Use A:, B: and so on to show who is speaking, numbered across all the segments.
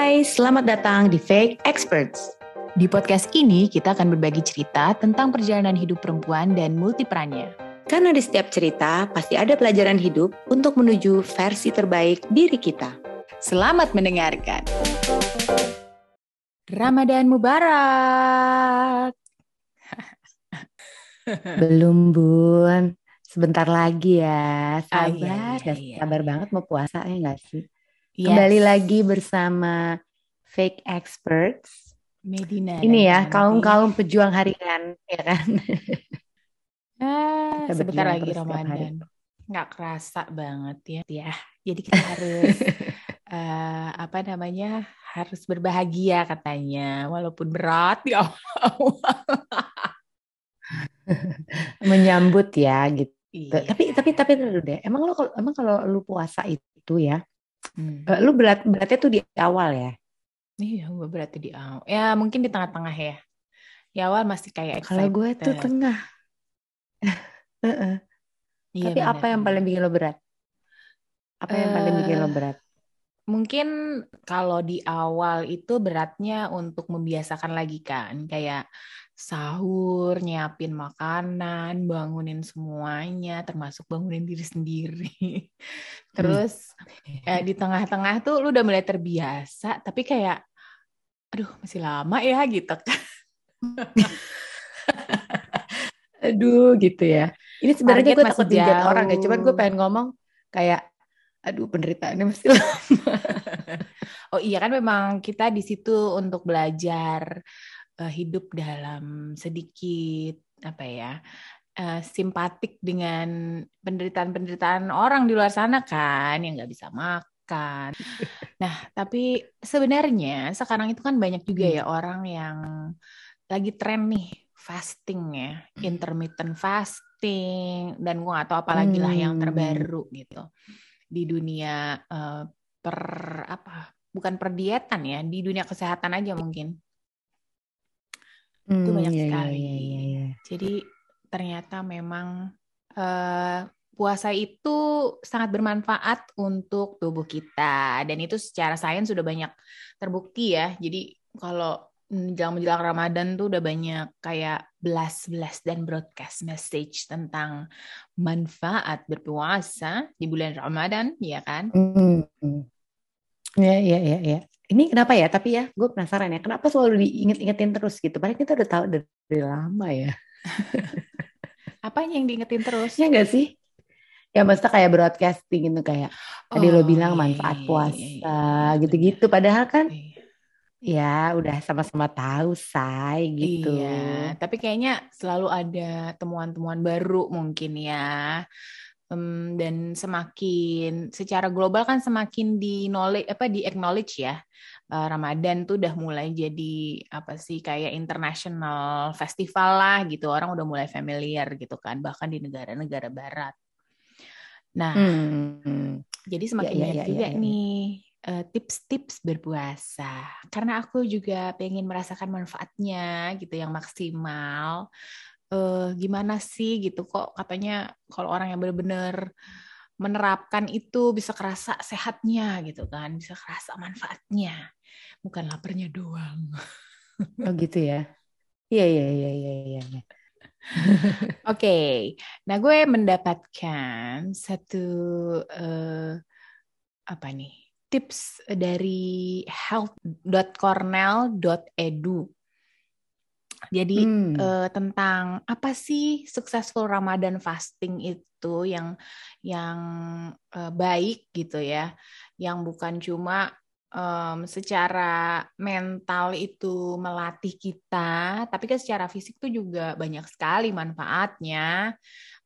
A: Hai, selamat datang di Fake Experts.
B: Di podcast ini kita akan berbagi cerita tentang perjalanan hidup perempuan dan multiperannya.
A: Karena di setiap cerita pasti ada pelajaran hidup untuk menuju versi terbaik diri kita.
B: Selamat mendengarkan. Ramadan Mubarak.
A: Belum, Bun. Sebentar lagi ya.
B: Ah,
A: Sabar,
B: iya, iya,
A: dan
B: iya,
A: sabar
B: iya.
A: banget mau puasa ya nggak sih?
B: Yes.
A: Kembali lagi bersama Fake Experts.
B: Medina.
A: Ini ya, kaum-kaum pejuang harian, ya kan?
B: Ah, sebentar lagi. Ramadan. Nggak kerasa banget ya. ya. Jadi kita harus eh, apa namanya? Harus berbahagia katanya, walaupun berat ya Allah.
A: Menyambut ya gitu.
B: Iya.
A: Tapi tapi tapi dulu deh. Emang lo emang kalau lu puasa itu ya,
B: Hmm.
A: eh, lu berat beratnya tuh di awal ya.
B: Iya, gue berarti di awal. Ya, mungkin di tengah-tengah ya. Di awal masih kayak
A: Kalau gue tuh
B: excited.
A: tengah. Heeh.
B: Iya,
A: Tapi apa yang paling bikin lo berat? Apa yang paling bikin lo
B: Eh,
A: berat?
B: Mungkin kalau di awal itu beratnya untuk membiasakan lagi kan, kayak sahur, nyiapin makanan, bangunin semuanya, termasuk bangunin diri sendiri. Terus eh, di tengah-tengah tuh lu udah mulai terbiasa, tapi kayak, aduh masih lama ya gitu kan.
A: Aduh gitu ya. Ini sebenarnya gue
B: masih
A: takut dihujat orang ya. Cuman gue pengen ngomong kayak, aduh penderitaannya mesti lama.
B: Oh iya kan memang kita di situ untuk belajar eh, hidup dalam sedikit apa ya eh, simpatik dengan penderitaan-penderitaan orang di luar sana kan yang nggak bisa makan. Nah tapi sebenarnya sekarang itu kan banyak juga
A: Hmm.
B: ya orang yang lagi tren nih fasting ya, intermittent fasting dan gua nggak tahu apalagi lah yang
A: Hmm.
B: terbaru gitu di dunia eh, per apa bukan perdietan ya di dunia kesehatan aja mungkin. Itu
A: Hmm,
B: banyak
A: iya, iya,
B: sekali.
A: iya, iya, iya.
B: jadi ternyata memang eh, puasa itu sangat bermanfaat untuk tubuh kita. Dan itu secara sains sudah banyak terbukti ya. Jadi kalau menjelang menjelang Ramadan tuh udah banyak kayak belas-belas dan broadcast message tentang manfaat berpuasa di bulan Ramadan ya kan?
A: Hmm. Iya, iya, iya, iya. Ini kenapa ya? Tapi ya, gue penasaran ya. Kenapa selalu diinget-ingetin terus gitu? Padahal kita udah tahu dari, dari lama ya.
B: apa yang diingetin terus
A: Ya nggak sih? Ya maksudnya kayak broadcasting gitu kayak tadi lo
B: Oh,
A: bilang
B: iya,
A: manfaat
B: iya, iya,
A: puasa
B: iya,
A: gitu-gitu. Padahal kan
B: Iya.
A: ya udah sama-sama tahu say gitu.
B: Iya, tapi kayaknya selalu ada temuan-temuan baru mungkin ya. Em, dan semakin secara global kan semakin di knowledge apa di acknowledge ya. Eh, Ramadan tuh udah mulai jadi apa sih kayak international festival lah gitu. Orang udah mulai familiar gitu kan bahkan di negara-negara barat. Nah,
A: Hmm.
B: jadi semakin
A: Ya, ya,
B: banyak
A: ya,
B: juga
A: ya, ya.
B: nih eh, tips-tips berpuasa. Karena aku juga pengen merasakan manfaatnya gitu yang maksimal. Eh, gimana sih gitu kok katanya kalau orang yang benar-benar menerapkan itu bisa kerasa sehatnya gitu kan, bisa kerasa manfaatnya. Bukan laparnya doang.
A: Oh gitu ya. Iya, iya, iya, iya, iya. iya.
B: Oke, nah gue mendapatkan satu eh, apa nih tips dari health.cornell.edu. Jadi
A: Hmm.
B: eh, tentang apa sih successful Ramadan fasting itu yang yang eh, baik gitu ya, yang bukan cuma em, secara mental itu melatih kita, tapi kan secara fisik tuh juga banyak sekali manfaatnya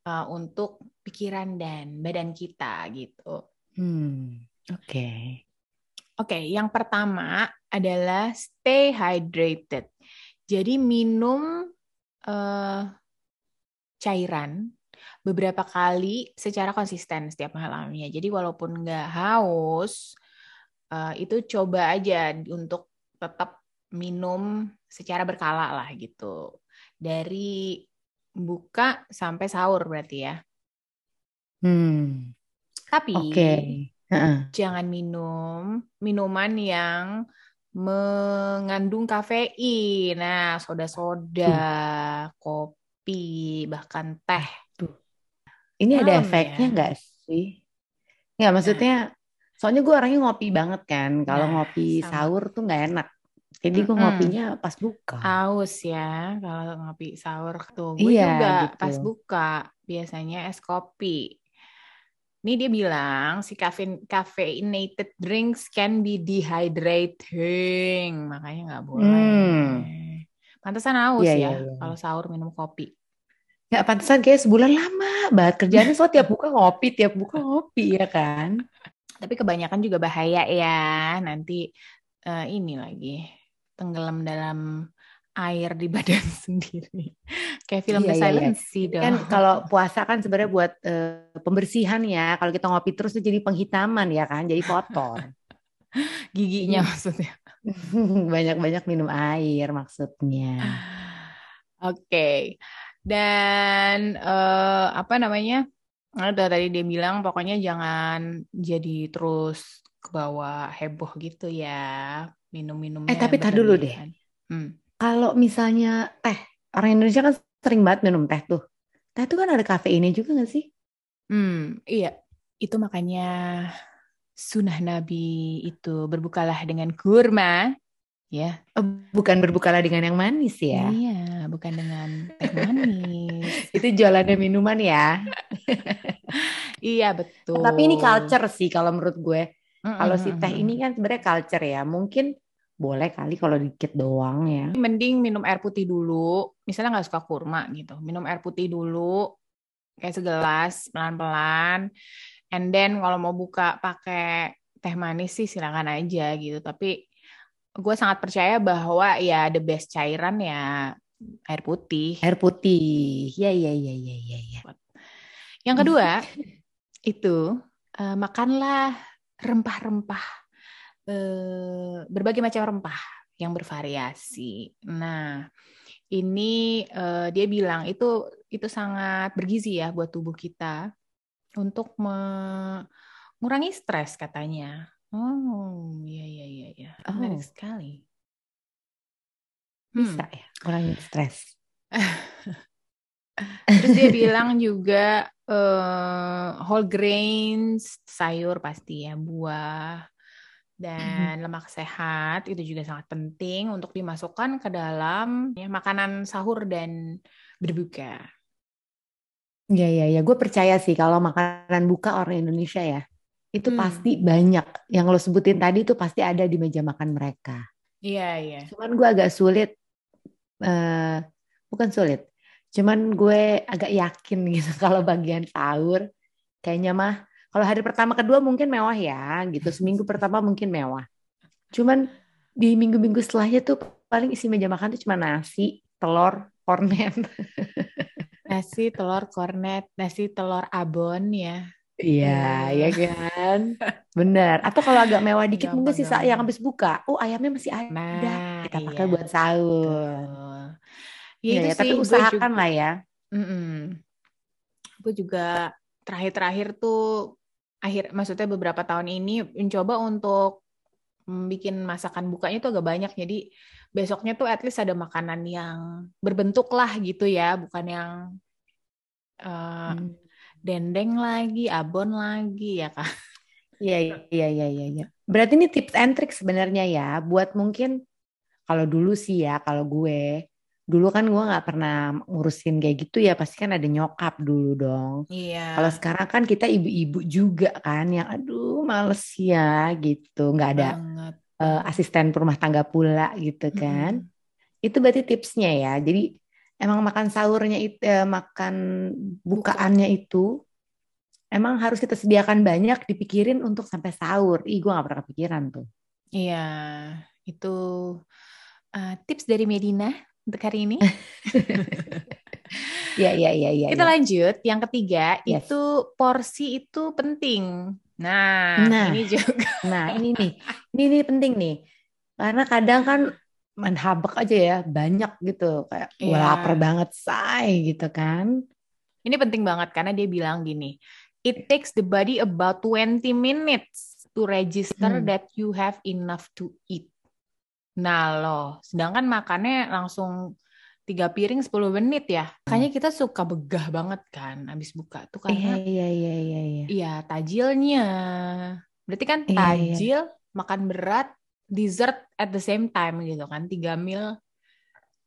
B: eh, untuk pikiran dan badan kita gitu.
A: Hmm. Oke.
B: Oke, yang pertama adalah stay hydrated. Jadi minum eh, cairan beberapa kali secara konsisten setiap malamnya. Jadi walaupun nggak haus, eh, itu coba aja untuk tetap minum secara berkala lah gitu. Dari buka sampai sahur berarti ya.
A: Hmm.
B: Tapi
A: Oke. Heeh.
B: jangan minum minuman yang mengandung kafein. Nah, soda-soda, kopi, bahkan teh.
A: Tuh. Ini ada efeknya
B: ya.
A: nggak sih? Nggak, maksudnya, soalnya gue orangnya ngopi banget kan. Kalau
B: Nah,
A: ngopi
B: sama.
A: sahur tuh nggak enak. Jadi gue ngopinya pas buka.
B: Aus ya, kalau ngopi sahur tuh. Gue
A: Iya,
B: juga
A: gitu.
B: pas buka biasanya es kopi. Ini dia bilang si caffeine, caffeinated drinks can be dehydrating, makanya nggak boleh.
A: Hmm.
B: Pantesan haus
A: Iya,
B: ya
A: iya, iya.
B: kalau sahur minum kopi.
A: Nggak pantesan kayak sebulan lama banget kerjaannya soal tiap buka ngopi, tiap buka ngopi ya kan.
B: Tapi kebanyakan juga bahaya ya. Nanti eh, ini lagi tenggelam dalam air di badan sendiri. Kayak film
A: Iya,
B: The
A: iya, iya.
B: Silent Sea dong.
A: Kan kalau puasa kan sebenarnya buat eh, pembersihan ya. Kalau kita ngopi terus tuh jadi penghitaman ya kan, jadi kotor.
B: giginya
A: Iya.
B: maksudnya.
A: Banyak-banyak minum air maksudnya.
B: Oke. Dan eh, apa namanya? Ada tadi dia bilang pokoknya jangan jadi terus ke bawah heboh gitu ya. Minum-minumnya
A: Eh, tapi tar dulu deh.
B: Hmm.
A: Kalau misalnya teh, orang Indonesia kan sering banget minum teh tuh. Teh itu kan ada kafeinnya juga gak sih?
B: Hmm, iya. Itu makanya sunnah Nabi itu berbukalah dengan kurma, ya.
A: Oh, bukan berbukalah dengan yang manis ya.
B: Iya, bukan dengan teh manis.
A: Itu jualannya minuman ya.
B: iya, betul.
A: Tapi ini culture sih kalau menurut gue.
B: Mm-mm,
A: Kalau si teh ini kan sebenarnya culture ya. Mungkin boleh kali kalau dikit doang ya.
B: mending minum air putih dulu. Misalnya nggak suka kurma gitu, minum air putih dulu, kayak segelas pelan-pelan. And then kalau mau buka pakai teh manis sih silakan aja gitu. Tapi gue sangat percaya bahwa ya the best cairan ya air putih.
A: Air putih. Ya ya ya ya ya ya.
B: Yang kedua itu eh, makanlah rempah-rempah eh, berbagai macam rempah yang bervariasi. Nah, ini eh, dia bilang itu itu sangat bergizi ya buat tubuh kita untuk mengurangi stres katanya. Oh, iya iya iya iya. Menarik
A: Oh.
B: sekali.
A: Bisa
B: Hmm.
A: ya kurangin stres.
B: Terus dia bilang juga eh, whole grains, sayur pasti ya, buah dan lemak sehat itu juga sangat penting untuk dimasukkan ke dalam ya, makanan sahur dan berbuka.
A: Ya ya ya. Gue percaya sih kalau makanan buka orang Indonesia ya. Itu
B: Hmm.
A: pasti banyak. Yang lo sebutin tadi itu pasti ada di meja makan mereka.
B: Iya iya.
A: Cuman gue agak sulit. eh bukan sulit. Cuman gue agak yakin gitu kalau bagian sahur. Kayaknya mah kalau hari pertama kedua mungkin mewah ya gitu. Seminggu pertama mungkin mewah. Cuman di minggu-minggu setelahnya tuh paling isi meja makan tuh cuma nasi, telur, kornet.
B: Nasi telur kornet, nasi telur abon ya.
A: Iya, ya kan? Bener. Atau kalau agak mewah dikit
B: Gampang,
A: mungkin sisa yang habis buka. Oh, ayamnya masih ada.
B: Nah,
A: Kita
B: iya,
A: pakai buat sahur.
B: Ya
A: Iya
B: itu
A: ya, tapi
B: sih,
A: usahakan
B: juga-
A: lah ya.
B: Gue juga terakhir-terakhir tuh akhir maksudnya beberapa tahun ini mencoba untuk mm, bikin masakan bukanya tuh agak banyak. Jadi besoknya tuh at least ada makanan yang berbentuk lah gitu ya, bukan yang eh,
A: Hmm.
B: dendeng lagi, abon lagi ya kan.
A: Iya, iya, iya, iya, iya. Berarti ini tips and trick sebenarnya ya, buat mungkin kalau dulu sih ya, kalau gue dulu kan gue nggak pernah ngurusin kayak gitu ya, pasti kan ada nyokap dulu dong.
B: Iya.
A: Kalau sekarang kan kita ibu-ibu juga kan, yang aduh males ya gitu, nggak ada
B: banget.
A: eh, asisten rumah tangga pula gitu kan.
B: Mm-mm.
A: Itu berarti tipsnya ya. Jadi emang makan sahurnya itu, eh, makan bukaannya itu emang harus kita sediakan banyak, dipikirin untuk sampai sahur. Ih, gue gak pernah kepikiran tuh.
B: Iya, itu eh, tips dari Medina untuk hari ini.
A: Iya, iya, iya, iya.
B: Kita
A: iya.
B: lanjut, yang ketiga
A: Yes.
B: itu porsi itu penting. Nah,
A: Nah.
B: ini juga
A: Nah, ini nih, ini nih penting nih. Karena kadang kan main habak aja ya, banyak gitu. Kayak gue
B: Iya.
A: lapar banget, say gitu kan.
B: ini penting banget karena dia bilang gini, it takes the body about 20 minutes to register
A: Hmm.
B: that you have enough to eat. Nah loh, sedangkan makannya langsung tiga piring 10 menit ya. Kayaknya kita suka begah banget kan abis buka tuh karena
A: Iya, iya, iya, iya, iya.
B: Iya, tajilnya. Berarti kan
A: Iya, iya.
B: tajil, makan berat, dessert at the same time gitu kan. Tiga meal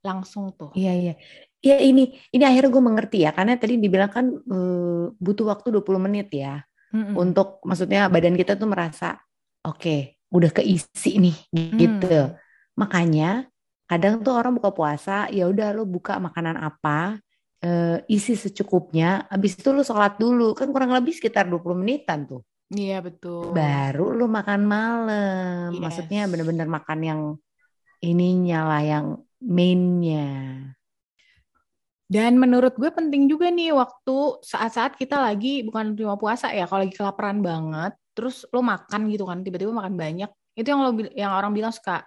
B: langsung tuh.
A: Iya, iya. Iya ini, ini akhirnya gue mengerti ya, karena tadi dibilang kan eh, butuh waktu 20 menit ya,
B: Mm-mm.
A: untuk maksudnya badan kita tuh merasa, oke, udah keisi nih, gitu.
B: Hmm.
A: Makanya kadang tuh orang buka puasa, ya udah lo buka makanan apa, eh, isi secukupnya, habis itu lo sholat dulu, kan kurang lebih sekitar 20 menitan tuh.
B: Iya betul.
A: Baru lo makan malam,
B: Yes.
A: maksudnya bener-bener makan yang ininya lah, yang mainnya.
B: Dan menurut gue penting juga nih waktu saat-saat kita lagi bukan cuma puasa ya, kalau lagi kelaparan banget, terus lo makan gitu kan, tiba-tiba makan banyak, itu yang lo yang orang bilang suka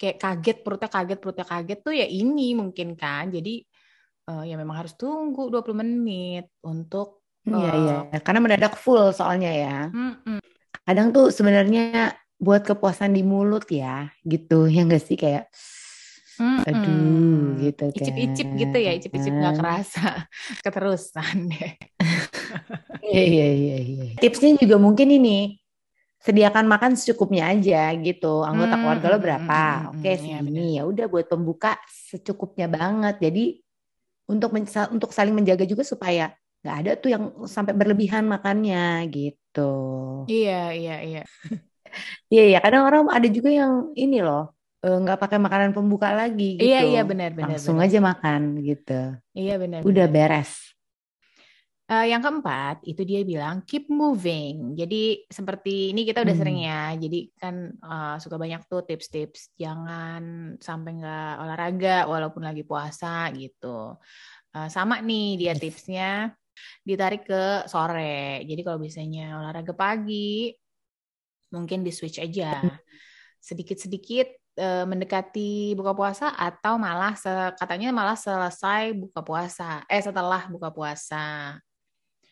B: kayak kaget perutnya kaget perutnya kaget tuh ya ini mungkin kan. Jadi eh, ya memang harus tunggu 20 menit untuk
A: Iya,
B: eh,
A: iya. Karena mendadak full soalnya ya.
B: mm-mm.
A: Kadang tuh sebenarnya buat kepuasan di mulut ya, gitu. Ya enggak sih kayak
B: Mm-mm.
A: aduh gitu kan.
B: Icip-icip gitu ya, icip-icip nggak kerasa keterusan deh.
A: Iya, iya, iya, iya. Tipsnya juga mungkin ini. Sediakan makan secukupnya aja gitu. Anggota
B: Hmm,
A: keluarga lo
B: hmm,
A: berapa?
B: hmm, hmm,
A: Oke,
B: hmm. Iya,
A: segini. Ya udah buat pembuka secukupnya banget. Jadi untuk untuk saling menjaga juga supaya nggak ada tuh yang sampai berlebihan makannya gitu.
B: Iya, iya, iya.
A: Iya, iya. Kadang orang ada juga yang ini loh, eh, nggak pakai makanan pembuka lagi gitu.
B: Iya, iya benar, benar,
A: Langsung
B: benar.
A: aja makan gitu.
B: Iya benar.
A: Udah
B: benar.
A: beres.
B: Eh, yang keempat itu dia bilang keep moving. Jadi seperti ini kita udah
A: Hmm.
B: sering ya. Jadi kan eh, suka banyak tuh tips-tips jangan sampai nggak olahraga walaupun lagi puasa gitu. Eh, sama nih dia tipsnya ditarik ke sore. Jadi kalau biasanya olahraga pagi mungkin di switch aja. Sedikit-sedikit eh, mendekati buka puasa atau malah se- katanya malah selesai buka puasa. Eh setelah buka puasa.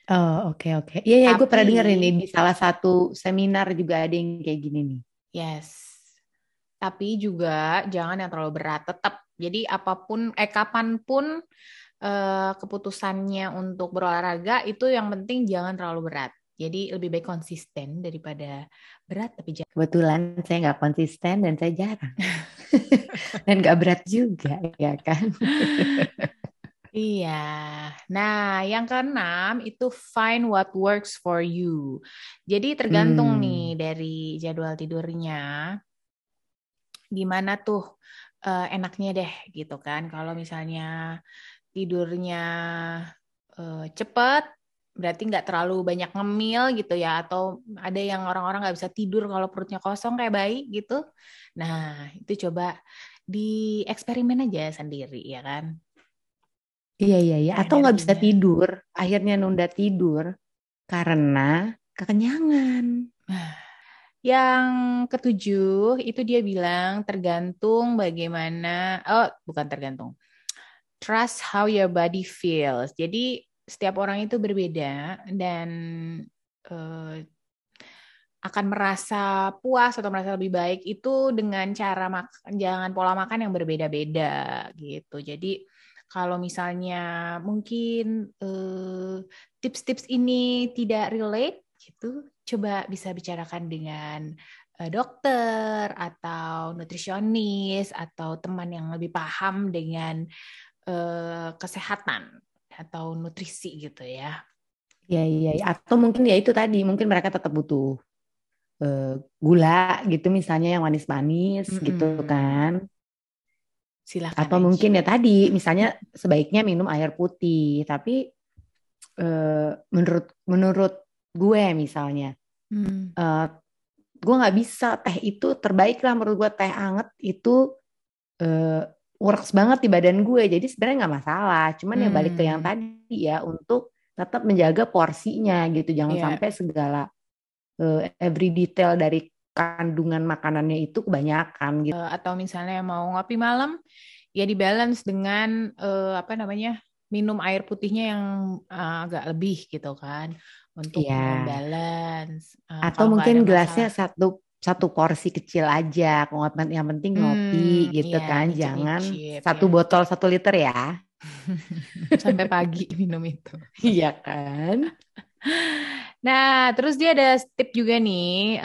A: Oh, oke oke. Iya, iya, gue pernah denger ini di salah satu seminar juga ada yang kayak gini nih.
B: Yes. Tapi juga jangan yang terlalu berat. Tetap. Jadi apa pun, eh kapan pun eh, keputusannya untuk berolahraga itu yang penting jangan terlalu berat. Jadi lebih baik konsisten daripada berat tapi jangan.
A: Kebetulan saya nggak konsisten dan saya jarang. dan nggak berat juga, ya kan?
B: Iya. Nah, yang keenam itu find what works for you. Jadi tergantung
A: Hmm.
B: nih dari jadwal tidurnya. Gimana tuh eh, enaknya deh gitu kan. Kalau misalnya tidurnya eh, cepet, berarti nggak terlalu banyak ngemil gitu ya. Atau ada yang orang-orang nggak bisa tidur kalau perutnya kosong kayak bayi gitu. Nah, itu coba dieksperimen aja sendiri ya kan.
A: Iya, iya, iya. Atau nggak bisa tidur, akhirnya nunda tidur karena kekenyangan.
B: Yang ketujuh itu dia bilang tergantung bagaimana oh bukan tergantung. Trust how your body feels. Jadi setiap orang itu berbeda dan eh, akan merasa puas atau merasa lebih baik itu dengan cara makan jangan pola makan yang berbeda-beda gitu. Jadi kalau misalnya mungkin eh, tips-tips ini tidak relate gitu, coba bisa bicarakan dengan eh, dokter atau nutrisionis atau teman yang lebih paham dengan eh, kesehatan atau nutrisi gitu ya.
A: Iya, iya, iya. Atau mungkin ya itu tadi, mungkin mereka tetap butuh gula gitu misalnya yang manis-manis gitu
B: Mm-mm.
A: kan.
B: Silakan.
A: Atau
B: aja.
A: mungkin ya tadi, misalnya sebaiknya minum air putih. Tapi eh, menurut menurut gue misalnya,
B: Hmm.
A: eh, gue nggak bisa teh itu terbaik lah menurut gue teh anget itu eh, works banget di badan gue. Jadi sebenarnya nggak masalah. Cuman ya balik ke yang
B: Hmm.
A: tadi ya untuk tetap menjaga porsinya gitu. Jangan
B: Iya.
A: sampai segala eh, every detail dari kandungan makanannya itu kebanyakan gitu.
B: Eh, atau misalnya mau ngopi malam ya di balance dengan eh, apa namanya minum air putihnya yang eh, agak lebih gitu kan untuk
A: Iya.
B: balance
A: Atau mungkin gelasnya satu satu porsi kecil aja. Yang penting ngopi
B: Hmm,
A: gitu
B: iya,
A: kan. Jangan satu botol satu liter ya.
B: Sampai pagi minum itu.
A: Iya kan?
B: Nah, terus dia ada tip juga nih,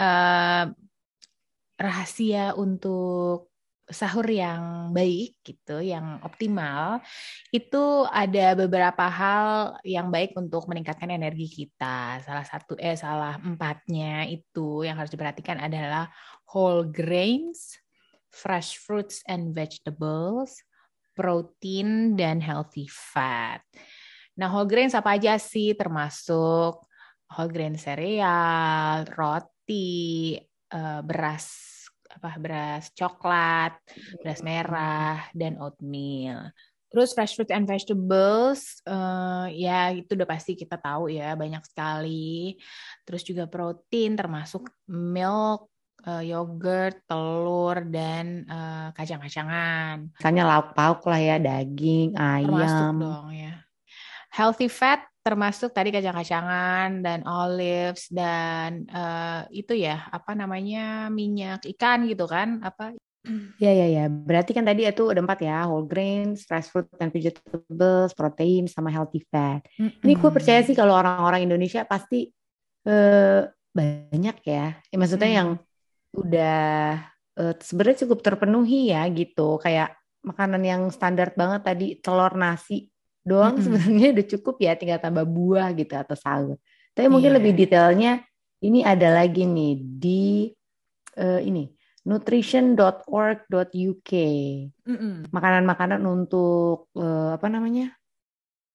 B: rahasia untuk sahur yang baik gitu, yang optimal, itu ada beberapa hal yang baik untuk meningkatkan energi kita. Salah satu, eh salah empatnya itu yang harus diperhatikan adalah whole grains, fresh fruits and vegetables, protein, dan healthy fat. Nah, whole grains apa aja sih? Termasuk whole grain sereal, roti, eh, beras apa beras coklat, beras merah, dan oatmeal. Terus fresh fruit and vegetables, eh, ya itu udah pasti kita tahu ya banyak sekali. Terus juga protein termasuk milk, eh, yogurt, telur, dan eh, kacang-kacangan.
A: Misalnya lauk pauk lah ya, daging,
B: Termasuk
A: ayam.
B: dong ya. Healthy fat termasuk tadi kacang-kacangan dan olives dan eh, itu ya apa namanya minyak ikan gitu kan apa
A: Ya ya ya. Berarti kan tadi itu ada empat ya, whole grains, fresh fruit and vegetables, protein, sama healthy fat. Ini gue percaya sih kalau orang-orang Indonesia pasti eh, banyak ya. Ya, maksudnya
B: Hmm.
A: yang udah eh, sebenarnya cukup terpenuhi ya gitu. Kayak makanan yang standar banget tadi telur nasi doang
B: Mm-mm.
A: sebenarnya udah cukup ya, tinggal tambah buah gitu atau sahur. Tapi mungkin
B: Iya.
A: lebih detailnya ini ada lagi nih di eh, ini nutrition.org.uk
B: Mm-mm.
A: makanan-makanan untuk eh, apa namanya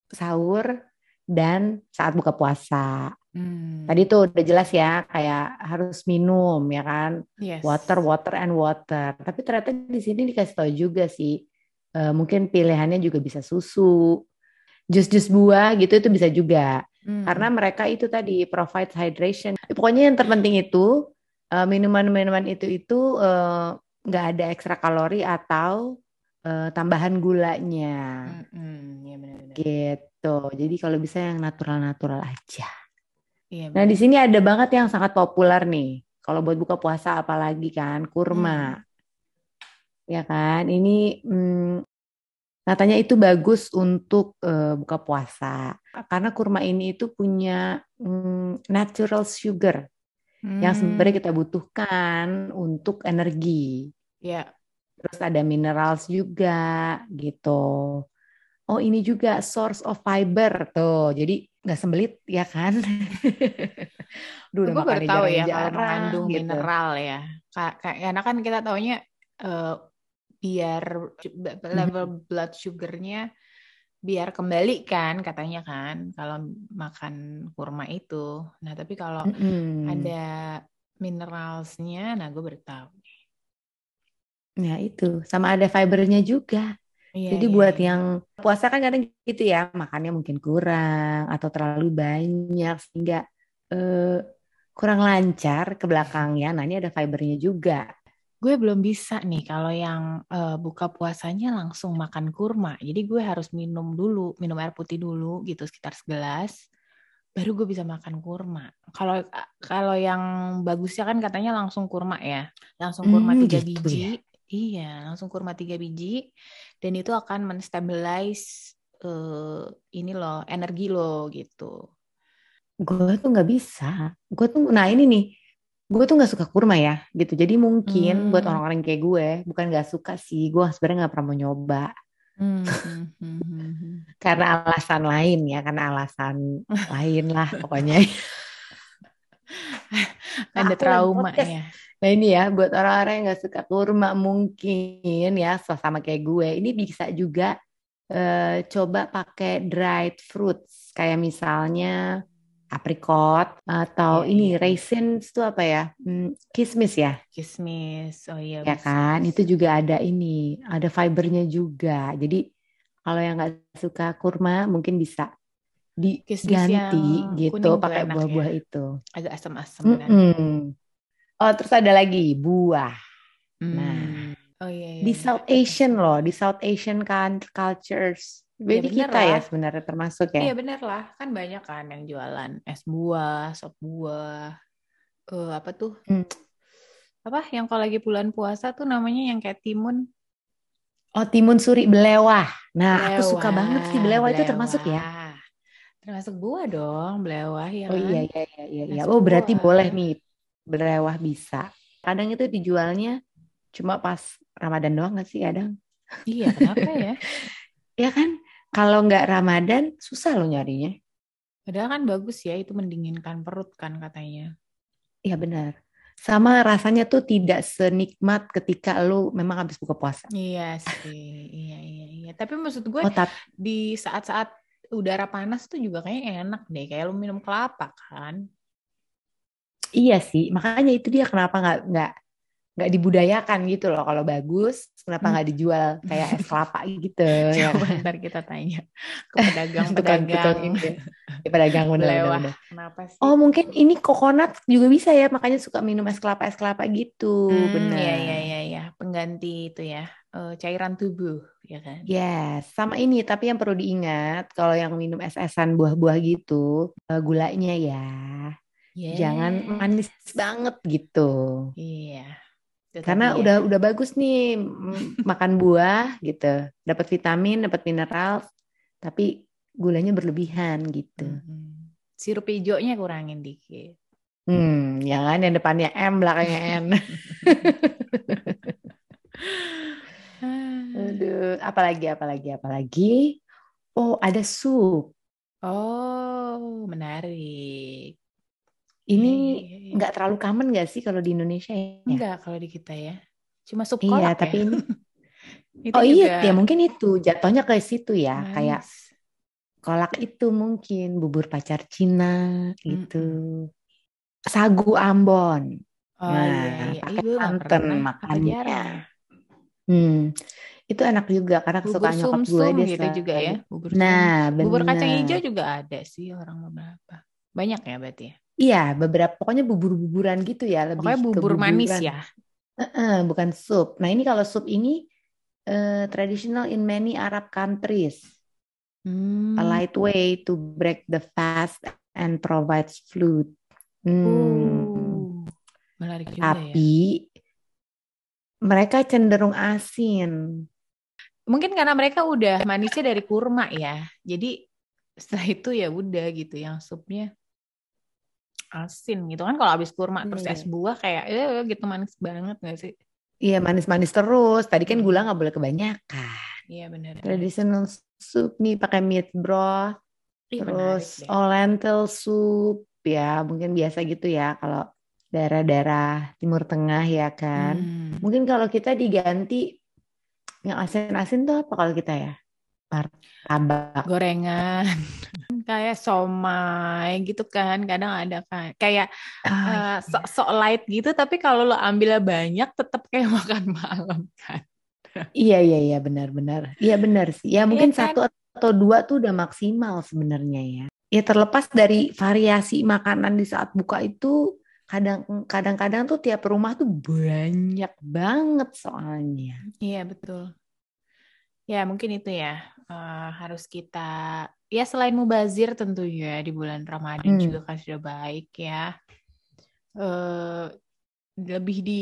A: sahur dan saat buka puasa.
B: Hmm.
A: Tadi tuh udah jelas ya kayak harus minum ya kan
B: Yes.
A: water water and water. Tapi ternyata di sini dikasih tahu juga sih eh, mungkin pilihannya juga bisa susu, jus-jus buah gitu itu bisa juga.
B: Hmm.
A: Karena mereka itu tadi provide hydration. Pokoknya yang terpenting itu eh, minuman-minuman itu itu eh, nggak ada ekstra kalori atau eh, tambahan gulanya
B: Mm-mm. Iya benar-benar.
A: gitu. Jadi kalau bisa yang natural-natural aja.
B: Iya
A: Nah
B: benar.
A: di sini ada banget yang sangat populer nih. Kalau buat buka puasa apalagi kan kurma, ya kan. Ini hmm, katanya itu bagus untuk eh, buka puasa karena kurma ini itu punya hmm, natural sugar yang
B: Hmm.
A: sebenarnya kita butuhkan untuk energi.
B: Ya.
A: Terus ada minerals juga gitu. Oh ini juga source of fiber tuh. Jadi nggak sembelit ya kan? Duh, udah
B: Gue baru tahu ya kalau mengandung
A: gitu.
B: mineral ya. Ka- ka- Karena kan kita taunya eh, biar
A: Mhm.
B: level blood sugarnya biar kembali kan katanya kan kalau makan kurma itu. Nah tapi kalau
A: Mm-mm.
B: ada mineralsnya, nah gue baru tahu.
A: Nah itu sama ada fibernya juga.
B: Iya,
A: Jadi
B: iya,
A: buat
B: iya.
A: yang puasa kan kadang gitu ya makannya mungkin kurang atau terlalu banyak sehingga eh, kurang lancar ke belakangnya. Nah ini ada fibernya juga.
B: Gue belum bisa nih kalau yang eh, buka puasanya langsung makan kurma. Jadi gue harus minum dulu, minum air putih dulu gitu sekitar segelas, baru gue bisa makan kurma. Kalau kalau yang bagusnya kan katanya langsung kurma ya, langsung kurma
A: Hmm,
B: tiga
A: gitu
B: biji.
A: ya.
B: Iya, langsung kurma tiga biji, dan itu akan menstabilize eh, ini loh energi lo gitu.
A: Gue tuh nggak bisa. Gue tuh, nah ini nih, gue tuh nggak suka kurma ya, gitu. Jadi mungkin buat
B: Hmm.
A: orang-orang kayak gue, bukan nggak suka sih, gue sebenarnya nggak pernah mau nyoba
B: Hmm, hmm, hmm, hmm,
A: karena alasan lain ya, karena alasan lain lah pokoknya.
B: Ada trauma
A: podcast.
B: ya.
A: Nah ini ya, buat orang-orang yang nggak suka kurma mungkin ya, sama kayak gue, ini bisa juga eh, coba pakai dried fruits, kayak misalnya apricot atau
B: Iya,
A: ini
B: iya.
A: raisins itu apa ya, Hmm, kismis ya.
B: Kismis, oh iya
A: Ya
B: bisa,
A: kan, itu juga ada ini, ada fibernya juga. Jadi kalau yang nggak suka kurma mungkin bisa diganti gitu pakai buah-buah
B: ya.
A: itu.
B: agak asam-asam kan.
A: Mm-mm. Oh terus ada lagi buah. Nah,
B: Hmm. Oh iya, iya,
A: di
B: iya.
A: South Asian loh, di South Asian kan cultures.
B: Ya
A: Jadi
B: bener
A: kita ya
B: lah.
A: sebenarnya termasuk
B: Iya
A: ya.
B: bener lah, kan banyak kan yang jualan es buah, sop buah, eh apa tuh?
A: Hmm.
B: apa yang kalau lagi bulan puasa tuh namanya yang kayak timun.
A: Oh, timun suri belewah. Nah, aku suka banget sih belewah, itu
B: belewah.
A: termasuk ya.
B: Termasuk buah dong, belewah ya
A: Oh
B: kan?
A: iya iya iya iya. iya.
B: Masuk
A: Oh, berarti
B: buah.
A: boleh nih belewah bisa. Kadang itu dijualnya cuma pas Ramadan doang nggak sih kadang?
B: Iya, kenapa ya?
A: Ya kan? Kalau nggak Ramadan susah loh nyarinya.
B: Padahal kan bagus ya, itu mendinginkan perut kan katanya.
A: Iya benar. Sama rasanya tuh tidak senikmat ketika lu memang habis buka puasa.
B: Iya sih, iya iya iya. Tapi maksud gue
A: Oh, tapi
B: di saat-saat udara panas tuh juga kayaknya enak deh, kayak lu minum kelapa kan.
A: iya sih. Makanya itu dia kenapa nggak nggak nggak dibudayakan gitu loh. Kalau bagus, kenapa
B: Hmm.
A: nggak dijual kayak es kelapa gitu ya kan?
B: ntar kita tanya ke
A: Tukang-tukang
B: pedagang-pedagang
A: gitu ya. Ya, pedagang bener, bener.
B: Kenapa sih?
A: Oh mungkin ini kokonat juga bisa ya makanya suka minum es kelapa es kelapa gitu
B: Hmm,
A: benar.
B: Iya iya iya iya, pengganti itu ya, eh, cairan tubuh, ya kan?
A: Yes, sama ini tapi yang perlu diingat kalau yang minum es-esan buah-buah gitu eh, gulanya ya jangan
B: Yes.
A: manis banget gitu.
B: Iya. Itu
A: Karena
B: tadi ya.
A: udah udah bagus nih makan buah gitu, dapat vitamin, dapat mineral, tapi gulanya berlebihan gitu.
B: Mm-mm. Sirup hijaunya kurangin dikit.
A: Hmm, ya kan yang depannya M belakangnya N. Aduh, apalagi apalagi apalagi. Oh, ada sup.
B: Oh, menarik.
A: Ini
B: Iya, iya, iya.
A: nggak terlalu common nggak sih kalau di Indonesia ya?
B: Enggak kalau di kita ya. Cuma sup
A: Iya,
B: kolak
A: tapi
B: ya.
A: ini
B: Itu
A: Oh
B: juga
A: iya, ya mungkin itu jatuhnya ke situ ya,
B: manis.
A: kayak kolak itu mungkin bubur pacar Cina gitu. Sagu Ambon.
B: Oh
A: Nah,
B: iya iya.
A: pakai santan makannya.
B: ya?
A: Hmm, itu enak juga karena
B: Bubur
A: kesukaan nyokap gue dia
B: gitu juga ya. Bubur
A: Nah,
B: sum- Bubur kacang
A: bener.
B: hijau juga ada sih orang beberapa. Banyak ya berarti ya.
A: Iya, beberapa pokoknya bubur-buburan gitu ya, lebih
B: Pokoknya
A: ke
B: bubur manis
A: buburan.
B: ya.
A: Heeh, bukan sup. Nah, ini kalau sup ini eh, traditional in many Arab countries.
B: Hmm.
A: A light way to break the fast and provides fluid. Hmm.
B: Uh, menarik juga ya.
A: Tapi mereka cenderung asin.
B: Mungkin karena mereka udah manisnya dari kurma ya. Jadi setelah itu ya udah gitu yang supnya asin gitu kan kalau habis kurma terus
A: Iya.
B: es buah kayak eh gitu manis banget gak sih?
A: Iya, manis-manis terus. Tadi kan
B: Hmm.
A: gula nggak boleh kebanyakan.
B: Iya benar.
A: Traditional soup nih pakai meat broth,
B: Ih, menarik
A: terus
B: deh.
A: all lentil soup ya, mungkin biasa gitu ya kalau daerah-daerah Timur Tengah ya kan.
B: Hmm.
A: Mungkin kalau kita diganti yang asin-asin tuh apa kalau kita ya? Martabak.
B: Gorengan kayak somai gitu kan kadang ada kan kayak
A: Ah,
B: eh, sok-sok light gitu tapi kalau lo ambil banyak tetap kayak makan malam kan.
A: iya iya iya benar-benar. Iya benar sih. Ya mungkin
B: kan?
A: satu atau dua tuh udah maksimal sebenarnya ya. Ya terlepas dari variasi makanan di saat buka itu kadang kadang-kadang tuh tiap rumah tuh banyak banget soalnya.
B: Iya betul. Ya mungkin itu ya eh, harus kita ya selain mubazir tentunya di bulan Ramadan
A: Hmm.
B: juga kan sudah baik ya. Eh lebih di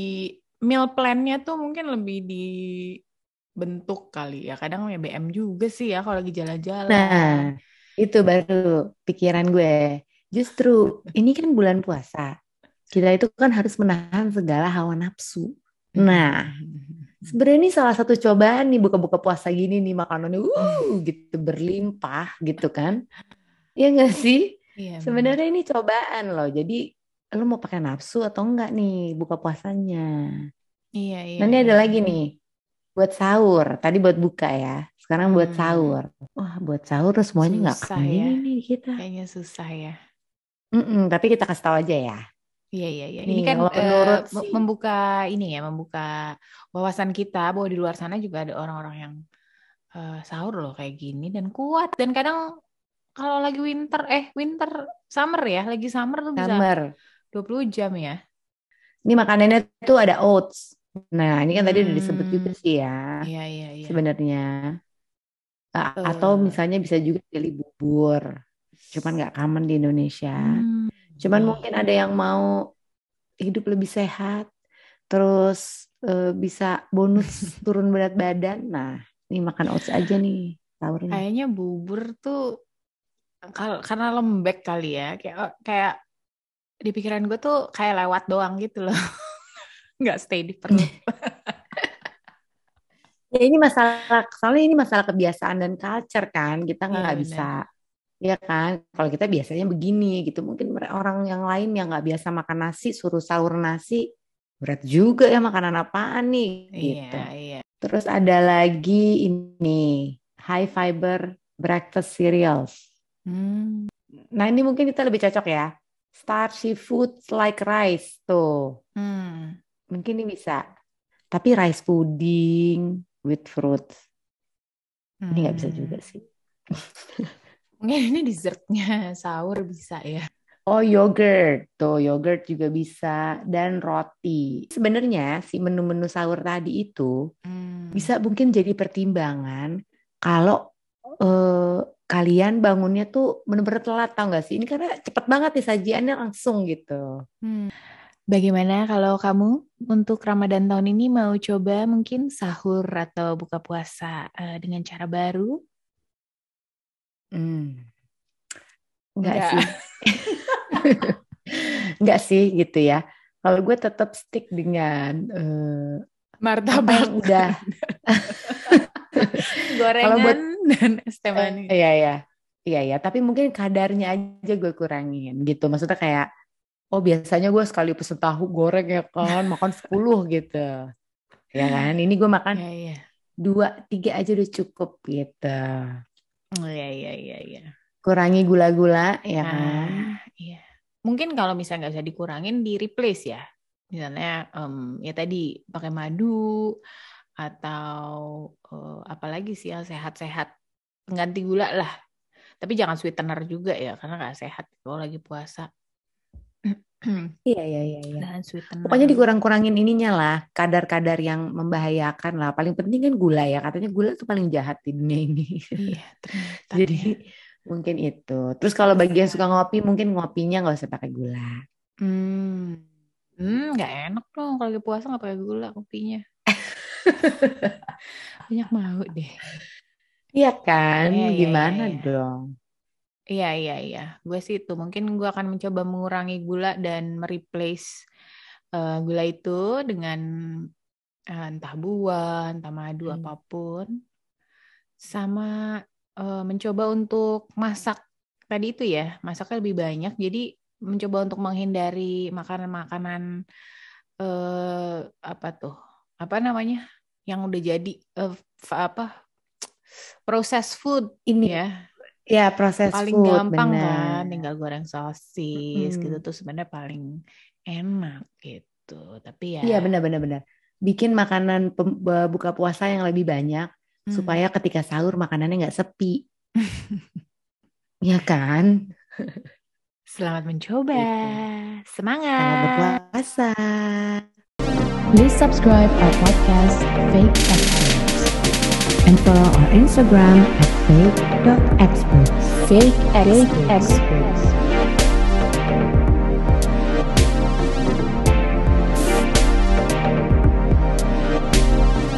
B: meal plan-nya tuh mungkin lebih dibentuk kali ya. Kadang ya BM juga sih ya kalau lagi jalan-jalan.
A: Nah, itu baru pikiran gue. Justru ini kan bulan puasa. Kita itu kan harus menahan segala hawa nafsu. Nah, sebenarnya ini salah satu cobaan nih buka-buka puasa gini nih makanannya uh gitu berlimpah gitu kan. Ya enggak sih?
B: Iya, benar.
A: Sebenarnya ini cobaan loh. Jadi lo mau pakai nafsu atau enggak nih buka puasanya.
B: Iya, iya.
A: Nanti ada
B: iya.
A: lagi nih buat sahur. Tadi buat buka ya. Sekarang buat
B: Hmm.
A: sahur. Wah, buat sahur semuanya nggak akan
B: ya.
A: nih kita.
B: Kayaknya susah ya.
A: Mm-mm, tapi kita kasih tahu aja ya.
B: Iya iya iya. Ini
A: Nih,
B: kan
A: menurut
B: me-
A: si-
B: membuka ini ya, membuka wawasan kita bahwa di luar sana juga ada orang-orang yang eh, sahur loh kayak gini dan kuat dan kadang kalau lagi winter eh winter summer ya, lagi summer tuh bisa
A: Summer.
B: 20 jam ya.
A: Ini makanannya tuh ada oats. Nah, ini kan tadi udah disebut juga
B: Hmm.
A: sih ya.
B: Iya iya iya.
A: Sebenarnya. Atau misalnya bisa juga jadi bubur. Cuman nggak common di Indonesia.
B: Hmm,
A: Cuman
B: iya.
A: mungkin ada yang mau hidup lebih sehat. terus uh, bisa bonus turun berat badan. Nah, ini makan oats aja nih sahurnya.
B: Kayaknya bubur tuh kalau karena lembek kali ya, kayak oh, kayak di pikiran gue tuh kayak lewat doang gitu loh. Nggak stay di perut.
A: ya ini masalah soalnya ini masalah kebiasaan dan culture kan kita nggak ya, bisa ya kan kalau kita biasanya begini gitu mungkin orang yang lain yang nggak biasa makan nasi suruh sahur nasi berat juga ya makanan apaan nih iya, gitu iya, iya. terus ada lagi ini high fiber breakfast cereals hmm. nah ini mungkin kita lebih cocok ya starchy food like rice tuh hmm. mungkin ini bisa tapi rice pudding with fruit. Hmm. Ini nggak bisa juga sih.
B: Mungkin ini dessertnya sahur bisa ya.
A: Oh yogurt, tuh yogurt juga bisa dan roti. Sebenarnya si menu-menu sahur tadi itu hmm. bisa mungkin jadi pertimbangan kalau uh, kalian bangunnya tuh bener-bener telat tau gak sih? Ini karena cepet banget nih sajiannya langsung gitu.
B: Hmm. Bagaimana kalau kamu untuk Ramadan tahun ini mau coba mungkin sahur atau buka puasa uh, dengan cara baru?
A: Hmm. Enggak, Enggak. sih. Enggak sih gitu ya. Kalau gue tetap stick dengan uh,
B: martabak udah gorengan buat, dan es teh manis.
A: Iya iya. Iya ya, tapi mungkin kadarnya aja gue kurangin gitu. Maksudnya kayak oh biasanya gue sekali pesen tahu goreng ya kan makan 10 gitu ya kan ini gue makan ya, ya. dua tiga aja udah cukup gitu
B: oh ya ya ya ya
A: kurangi gula-gula ya nah, kan?
B: iya. Mungkin kalau misalnya nggak bisa dikurangin di replace ya. Misalnya um, ya tadi pakai madu atau uh, apalagi sih yang sehat-sehat. Pengganti gula lah. Tapi jangan sweetener juga ya karena nggak sehat kalau lagi puasa
A: Iya iya iya. iya. Pokoknya dikurang-kurangin ininya lah, kadar-kadar yang membahayakan lah. Paling penting kan gula ya. Katanya gula tuh paling jahat di dunia ini. Iya. Jadi ya. mungkin itu. Terus kalau bagi yang suka ngopi, mungkin ngopinya nggak usah pakai gula.
B: Hmm, hmm, nggak enak dong kalau lagi puasa nggak pakai gula kopinya. Banyak mau deh.
A: Iya kan? Ya, Gimana ya, ya. dong?
B: Iya iya iya, gue sih itu. Mungkin gue akan mencoba mengurangi gula dan mereplace uh, gula itu dengan uh, entah buah, entah madu hmm. apa pun, sama uh, mencoba untuk masak. Tadi itu ya, masaknya lebih banyak. Jadi mencoba untuk menghindari makanan-makanan uh, apa tuh, apa namanya, yang udah jadi uh, apa? Proses food
A: ini
B: ya
A: Ya proses
B: paling food, gampang bener. kan tinggal goreng sosis hmm. gitu tuh sebenarnya paling enak gitu tapi ya
A: iya benar-benar benar bikin makanan buka puasa yang lebih banyak hmm. supaya ketika sahur makanannya nggak sepi ya kan
B: selamat mencoba gitu. semangat selamat
A: berpuasa
C: please subscribe our podcast Fake Experts and follow our Instagram at fake.experts.
B: Fake experts. Fake experts.